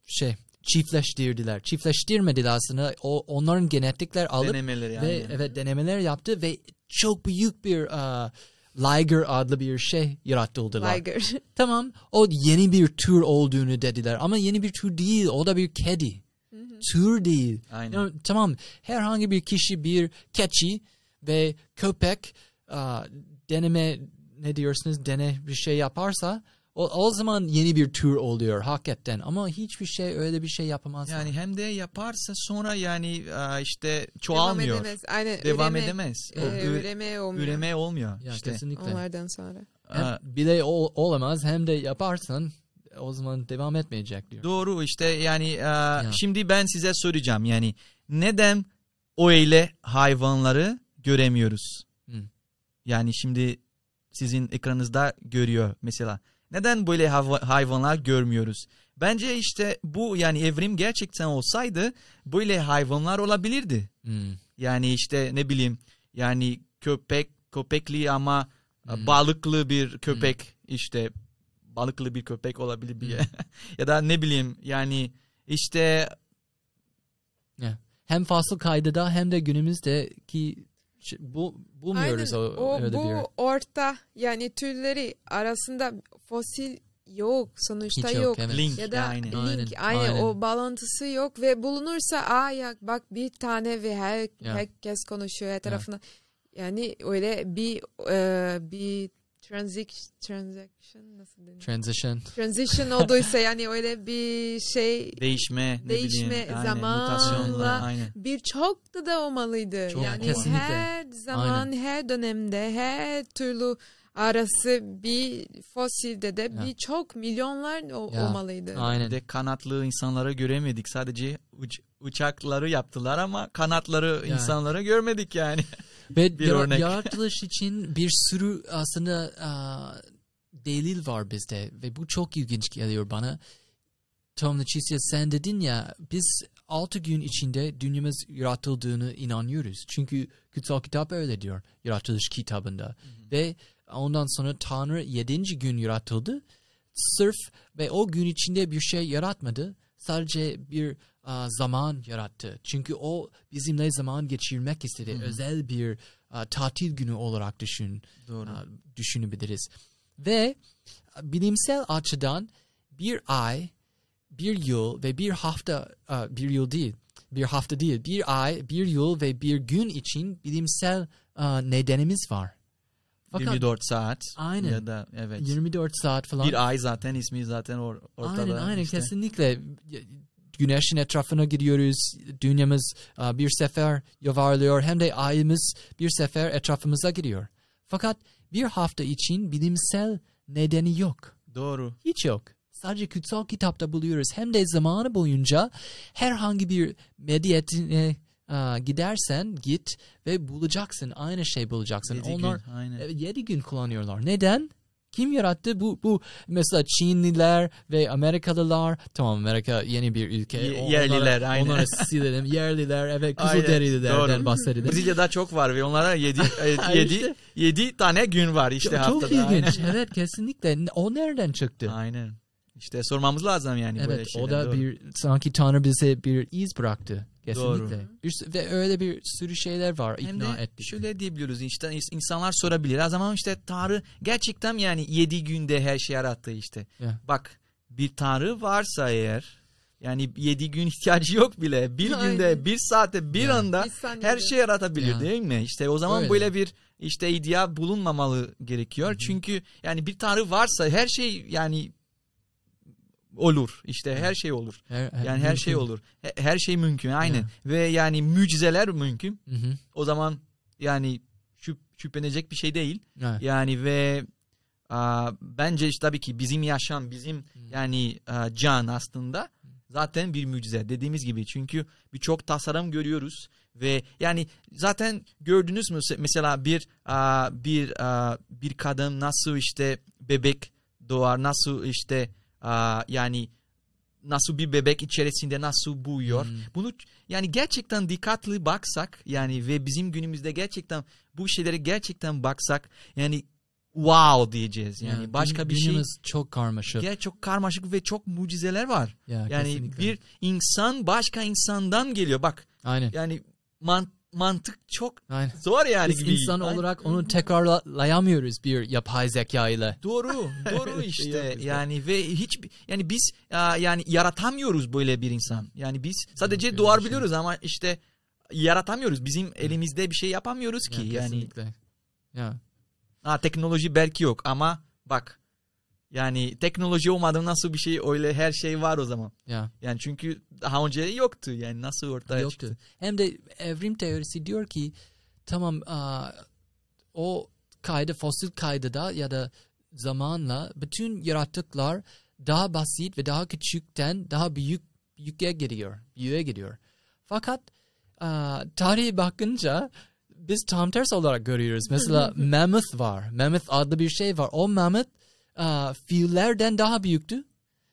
şey çiftleştirdiler. Çiftleştirmediler aslında. O onların genetikler alıp Denemeleri ve aynen. evet denemeler yaptı ve çok büyük bir e, Liger adlı bir şey yaratıldılar. Liger. Tamam o yeni bir tür olduğunu dediler ama yeni bir tür değil o da bir kedi. Tür değil. Aynen. Yani, tamam herhangi bir kişi bir keçi ve köpek e, deneme ne diyorsunuz dene bir şey yaparsa o, o zaman yeni bir tür oluyor hakikaten ama hiçbir şey öyle bir şey yapamaz. Yani hem de yaparsa sonra yani aa, işte Devam çoğalmıyor. edemez. Aynen. Devam üreme, edemez. O e, ü- üreme olmuyor. üreme olmuyor. ya işte. kesinlikle. Onlardan sonra. Hem bile o- olamaz hem de yaparsan o zaman devam etmeyecek diyor. Doğru işte yani aa, Ya. şimdi ben size soracağım yani neden öyle hayvanları göremiyoruz? Hı. Yani şimdi sizin ekranınızda görüyor mesela. Neden böyle hayvanlar görmüyoruz? Bence işte bu yani evrim gerçekten olsaydı böyle hayvanlar olabilirdi. Hmm. Yani işte ne bileyim yani köpek köpekli ama Hmm. balıklı bir köpek işte balıklı bir köpek olabilir bir Hmm. ya da ne bileyim yani işte Hem fasıl kaydıda hem de günümüzdeki bu bulmuyoruz Aynen. o, o öyle bu bir. orta yani türleri arasında fosil yok sonuçta Hiç yok, yok. evet. Link Ya da aynı. link Aynen, aynı, aynen. o bağlantısı yok ve bulunursa aa ya bak bir tane ve her Ya. herkes konuşuyor her tarafına. Yani öyle bir e, bir transaction transaction nasıl denir? Transition. Transition olduysa yani öyle bir şey Değişme, ne Değişme, bileyim, aynen, zamanla- mutasyonla, aynen. birçok da da olmalıydı. Çok, yani kesinlikle. her zaman, her dönemde, her türlü arası bir fosilde de Ya. birçok milyonlar o- Ya. olmalıydı. Aynen. de kanatlı insanları göremedik. Sadece uç- uçakları yaptılar ama kanatları Yani. insanları görmedik yani. Ve Bir örnek. yaratılış için bir sürü aslında aa, delil var bizde ve bu çok ilginç geliyor bana. Tom Leticia sen dedin ya biz altı gün içinde dünyamız yaratıldığını inanıyoruz. Çünkü kutsal kitap öyle diyor yaratılış kitabında. Ve ondan sonra Tanrı yedinci gün yaratıldı. Sırf ve o gün içinde bir şey yaratmadı. Sadece bir zaman yarattı. Çünkü o bizimle zaman geçirmek istedi. Özel bir tatil günü olarak düşün Doğru. düşünebiliriz. Ve bilimsel açıdan bir ay, bir yıl ve bir hafta, bir yıl değil, bir hafta değil, bir ay, bir yıl ve bir gün için bilimsel nedenimiz var. Fakat 24 saat. Aynen. Ya da evet. 24 saat falan. Bir ay zaten ismi zaten or- ortada. Aynen aynen işte. kesinlikle. Güneşin etrafına gidiyoruz. Dünyamız aa, bir sefer yuvarlıyor. Hem de ayımız bir sefer etrafımıza gidiyor. Fakat bir hafta için bilimsel nedeni yok. Doğru. Hiç yok. Sadece kutsal kitapta buluyoruz. Hem de zamanı boyunca herhangi bir medyatine aa, gidersen git ve bulacaksın. Aynı şey bulacaksın. Yedi Onlar gün, aynen. 7 gün kullanıyorlar. Neden? Kim yarattı? Bu bu mesela Çinliler ve Amerikalılar. Tamam Amerika yeni bir ülke. Ye- yerliler, onlara, aynen. Onlara silelim. Yerliler evet Aynen, Kızılderililerden bahsedelim. Brezilya'da çok var ve onlara 7 Ay, 7 işte. 7 tane gün var işte çok, haftada. çok ilginç. evet kesinlikle. O nereden çıktı? Aynen. İşte sormamız lazım yani böyle Evet şeyler. o da doğru. bir sanki Tanrı bize bir iz bıraktı. Kesinlikle. Doğru. Bir, ve öyle bir sürü şeyler var Hem ikna de ettik. şöyle diyebiliyoruz işte ins- insanlar sorabilir. O zaman işte Tanrı gerçekten yani 7 günde her şey yarattı işte. Ya. Bak bir Tanrı varsa eğer yani 7 gün ihtiyacı yok bile. Bir Aynen. günde, bir saate, bir Ya. anda Bir her şey yaratabilir Ya. değil mi? İşte o zaman Öyle. böyle bir işte iddia bulunmamalı gerekiyor. Çünkü yani bir Tanrı varsa her şey yani olur. İşte her şey olur. Her, Yani her şey mümkün. olur. He- Her şey mümkün aynen. Ve yani mucizeler mümkün. Hı hı. O zaman yani şüp, şüphelenecek bir şey değil. Evet. Yani ve a, bence işte tabii ki bizim yaşam, bizim yani a, can aslında zaten bir mucize dediğimiz gibi. Çünkü birçok tasarım görüyoruz ve yani zaten gördünüz mü Se- mesela bir a, bir a, bir kadın nasıl işte bebek doğar, nasıl işte yani nasıl bir bebek içerisinde nasıl büyüyor. Hmm. Bunu yani gerçekten dikkatli baksak yani ve bizim günümüzde gerçekten bu şeylere gerçekten baksak yani wow diyeceğiz. Yani Ya, başka bir şey çok karmaşık. Gel çok karmaşık ve çok mucizeler var. Ya, Yani kesinlikle. bir insan başka insandan geliyor. Bak Aynen. yani man- mantık çok Aynen. zor yani Biz gibi. insan Aynen. olarak onu tekrarlayamıyoruz bir yapay zeka ile. Doğru, doğru şey işte. yani ve hiç yani biz yani yaratamıyoruz böyle bir insan. Yani biz sadece öyle bir doğabiliyoruz ama işte yaratamıyoruz. Bizim elimizde bir şey yapamıyoruz ki. Ya, yani kesinlikle. Ya. ha, teknoloji belki yok ama bak yani teknoloji olmadan nasıl bir şey öyle her şey var o zaman. Ya. Yani çünkü daha önce yoktu yani nasıl ortaya Yoktu. çıktı. Hem de evrim teorisi diyor ki tamam aa, o kaydı fosil kaydıda ya da zamanla bütün yaratıklar daha basit ve daha küçükten daha büyük büyüğe gidiyor. Büyüğe gidiyor. Fakat aa, tarihe bakınca biz tam tersi olarak görüyoruz. Mesela mammoth var. Mammoth adlı bir şey var. O mammoth aa, fillerden daha büyüktü.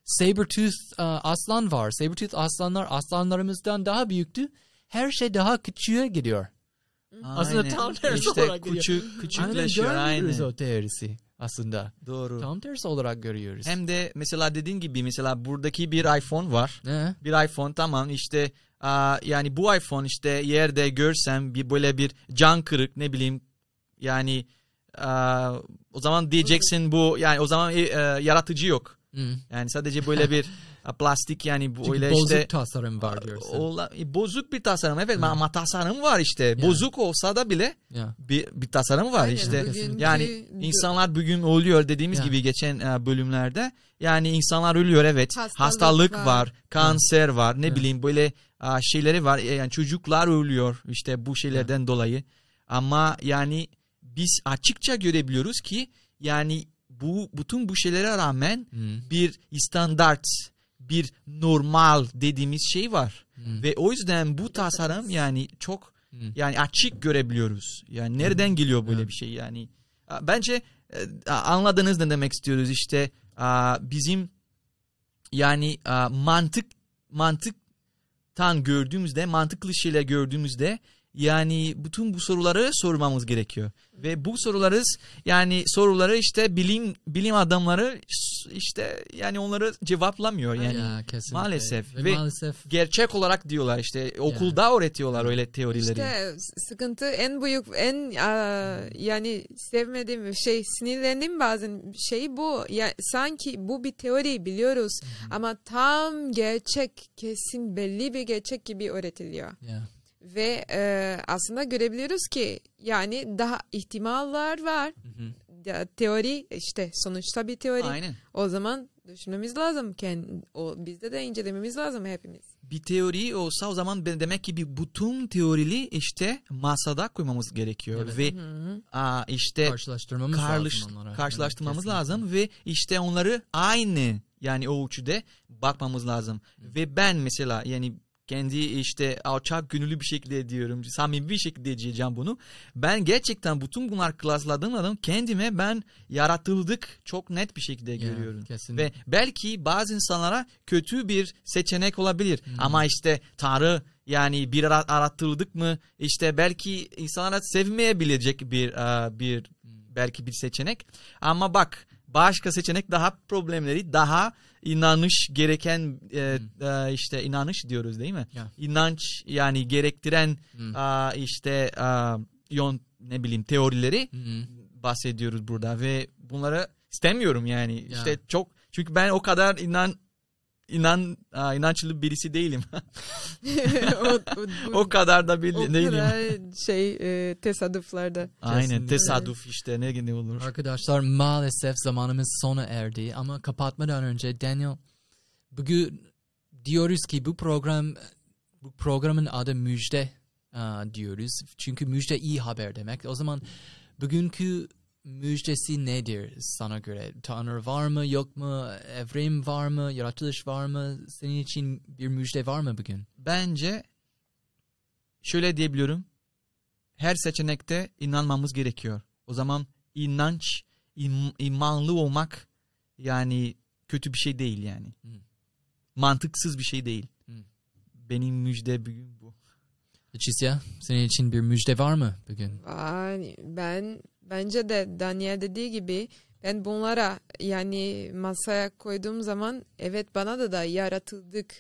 Sabertooth aa, aslan var. Sabertooth aslanlar aslanlarımızdan daha büyüktü. Her şey daha küçüğe gidiyor. Aslında Aynen. tam tersi işte olarak gidiyor. küçük küçükleşiyor aynen. aynen. o teorisi aslında. Doğru. Tam tersi olarak görüyoruz. Hem de mesela dediğin gibi mesela buradaki bir iPhone var. Ne? Bir iPhone tamam işte yani bu iPhone işte yerde görsem bir böyle bir can kırık ne bileyim yani aa, o zaman diyeceksin bu yani o zaman e, e, yaratıcı yok. Hmm. Yani sadece böyle bir a, plastik yani bu öyle bozuk işte tasarım var diyorsun. ola- e, bozuk bir tasarım evet Hı. ama tasarım var işte. Bozuk olsa da bile Ya. bir, bir tasarım var Aynen, işte. bugünkü- Yani İnsanlar bugün ölüyor dediğimiz Ya. gibi geçen e, bölümlerde. Yani insanlar ölüyor evet. Hastalık Hastalık var, var. kanser var, ne Ya. bileyim böyle e, şeyleri var. E, Yani çocuklar ölüyor işte bu şeylerden dolayı. Ama yani biz açıkça görebiliyoruz ki yani bu bütün bu şeylere rağmen Hmm. bir standart, bir normal dediğimiz şey var. Hmm. Ve o yüzden bu tasarım yani çok Hmm. yani açık görebiliyoruz. Yani nereden geliyor böyle Evet. bir şey yani. Bence e, anladınız ne demek istiyoruz işte bizim yani mantık mantıktan gördüğümüzde mantıklı şeyler gördüğümüzde yani bütün bu soruları sormamız gerekiyor. Ve bu soruları yani soruları işte bilim bilim adamları işte yani onları cevaplamıyor yani. Ya, kesinlikle. Maalesef. Ve, Ve- maalesef Gerçek olarak diyorlar işte okulda öğretiyorlar öyle teorileri. İşte sıkıntı en büyük en aa, yani sevmediğim şey sinirlendiğim bazen şey bu ya sanki bu bir teori biliyoruz ama tam gerçek kesin belli bir gerçek gibi öğretiliyor ya. Ve e, aslında görebiliyoruz ki yani daha ihtimaller var Hı hı. Ya, teori işte sonuçta bir teori Aynen. o zaman düşünmemiz lazım kendi o bizde de incelememiz lazım hepimiz. Bir teori olsa o zaman ben- demek ki bir bütün teorili işte masada koymamız gerekiyor Evet. ve Hı hı. aa, işte Karşılaştırmamız karış- lazım onlara. karşılaştırmamız Evet, kesinlikle. lazım ve işte onları aynı yani o ölçüde bakmamız lazım. Ve ben mesela yani kendi işte alçak gönüllü bir şekilde diyorum, samimi bir şekilde diyeceğim bunu. Ben gerçekten bütün bunlar klasladığım adam kendime ben yaratıldık çok net bir şekilde görüyorum. kesinlikle. Ve belki bazı insanlara kötü bir seçenek olabilir. Hmm. Ama işte Tanrı yani bir ara- aratıldık mı işte belki insanlara sevmeyebilecek bir bir Hmm. belki bir seçenek. Ama bak başka seçenek daha problemleri daha inanış gereken e, e, işte inanış diyoruz değil mi? Hmm. Ya. İnanç yani gerektiren Hmm. a, işte a, yon ne bileyim teorileri hı. bahsediyoruz burada ve bunları istemiyorum yani. Ya. İşte çok çünkü ben o kadar inan inan a, inançlı birisi değilim. o, o, o kadar da bir o değilim. kadar şey e, tesadüflerde. Aynen Kesinlikle. tesadüf işte ne ne olur. Arkadaşlar maalesef zamanımız sona erdi ama kapatmadan önce Daniel bugün diyoruz ki bu program bu programın adı müjde aa, diyoruz. Çünkü müjde iyi haber demek. O zaman bugünkü müjdesi nedir sana göre? Tanrı var mı yok mu? Evrim var mı? Yaratılış var mı? Senin için bir müjde var mı bugün? Bence şöyle diyebiliyorum. Her seçenekte inanmamız gerekiyor. O zaman inanç, im- imanlı olmak yani kötü bir şey değil yani. Hmm. Mantıksız bir şey değil. Hmm. Benim müjde bugün bu. Çisya senin için bir müjde var mı bugün? Ben bence de Daniel dediği gibi ben bunlara yani masaya koyduğum zaman evet bana da da yaratıldık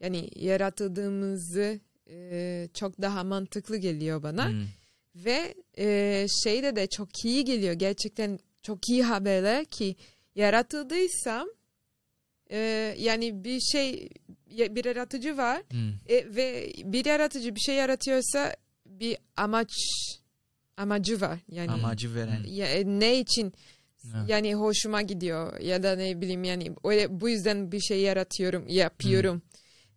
yani yaratıldığımızı e, çok daha mantıklı geliyor bana Hmm. ve e, şeyde de çok iyi geliyor gerçekten çok iyi haberler ki yaratıldıysam e, yani bir şey bir yaratıcı var Hmm. e, ve bir yaratıcı bir şey yaratıyorsa bir amaç amacı var yani Amacı veren. ya, e, ne için Ha. yani hoşuma gidiyor ya da ne bileyim yani öyle bu yüzden bir şey yaratıyorum yapıyorum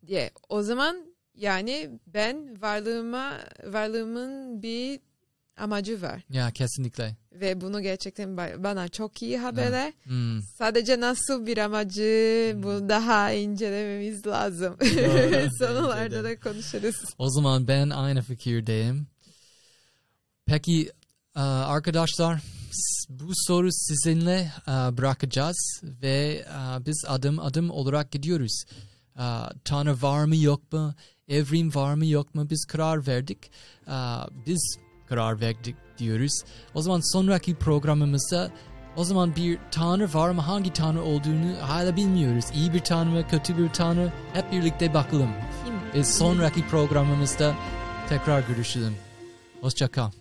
diye o zaman yani ben varlığıma varlığımın bir amacı var Ya kesinlikle. ve bunu gerçekten ba- bana çok iyi haberler. Hmm. Sadece nasıl bir amacı bu daha incelememiz lazım. Sonlarda da konuşuruz. O zaman ben aynı fikirdeyim. Peki e, arkadaşlar bu soru sizinle e, bırakacağız ve e, biz adım adım olarak gidiyoruz. Tanrı var mı yok mu? Evrim var mı yok mu? Biz karar verdik. Biz karar verdik diyoruz. O zaman sonraki programımızda o zaman bir tanrı var mı? Hangi tanrı olduğunu hala bilmiyoruz. İyi bir tanrı mı, kötü bir tanrı? Hep birlikte bakalım. Kim? Ve sonraki programımızda tekrar görüşelim. Hoşça kal.